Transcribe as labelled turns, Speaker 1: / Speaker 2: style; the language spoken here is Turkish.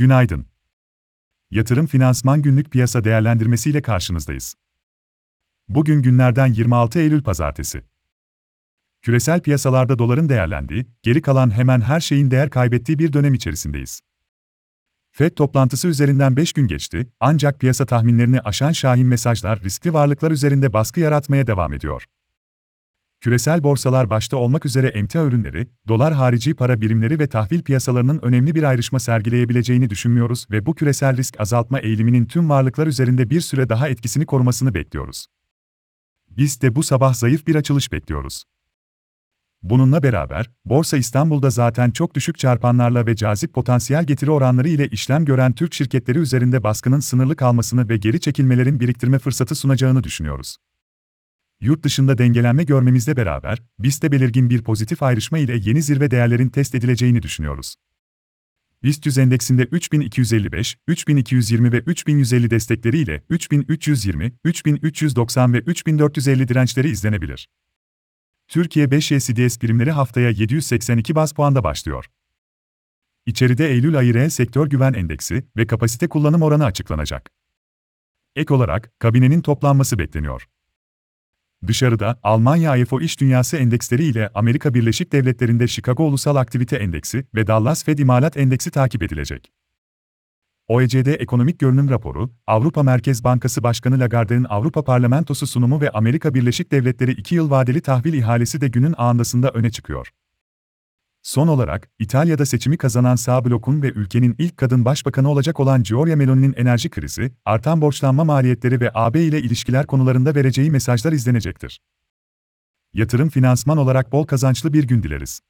Speaker 1: Günaydın. Yatırım Finansman Günlük Piyasa Değerlendirmesi ile karşınızdayız. Bugün günlerden 26 Eylül Pazartesi. Küresel piyasalarda doların değerlendiği, geri kalan hemen her şeyin değer kaybettiği bir dönem içerisindeyiz. FED toplantısı üzerinden 5 gün geçti, ancak piyasa tahminlerini aşan şahin mesajlar riskli varlıklar üzerinde baskı yaratmaya devam ediyor. Küresel borsalar başta olmak üzere emtia ürünleri, dolar harici para birimleri ve tahvil piyasalarının önemli bir ayrışma sergileyebileceğini düşünmüyoruz ve bu küresel risk azaltma eğiliminin tüm varlıklar üzerinde bir süre daha etkisini korumasını bekliyoruz. Biz de bu sabah zayıf bir açılış bekliyoruz. Bununla beraber, Borsa İstanbul'da zaten çok düşük çarpanlarla ve cazip potansiyel getiri oranları ile işlem gören Türk şirketleri üzerinde baskının sınırlı kalmasını ve geri çekilmelerin biriktirme fırsatı sunacağını düşünüyoruz. Yurt dışında dengelenme görmemizle beraber, BIST'te belirgin bir pozitif ayrışma ile yeni zirve değerlerin test edileceğini düşünüyoruz. BIST 100 endeksinde 3255, 3220 ve 3150 destekleri ile 3320, 3390 ve 3450 dirençleri izlenebilir. Türkiye 5 CDS primleri haftaya 782 baz puanda başlıyor. İçeride Eylül ayı reel sektör güven endeksi ve kapasite kullanım oranı açıklanacak. Ek olarak, kabinenin toplanması bekleniyor. Dışarıda, Almanya IFO İş Dünyası Endeksleri ile Amerika Birleşik Devletleri'nde Chicago Ulusal Aktivite Endeksi ve Dallas Fed İmalat Endeksi takip edilecek. OECD Ekonomik Görünüm Raporu, Avrupa Merkez Bankası Başkanı Lagarde'nin Avrupa Parlamentosu sunumu ve Amerika Birleşik Devletleri 2 yıl vadeli tahvil ihalesi de günün ağındasında öne çıkıyor. Son olarak, İtalya'da seçimi kazanan sağ blokun ve ülkenin ilk kadın başbakanı olacak olan Giorgia Meloni'nin enerji krizi, artan borçlanma maliyetleri ve AB ile ilişkiler konularında vereceği mesajlar izlenecektir. Yatırım finansman olarak bol kazançlı bir gün dileriz.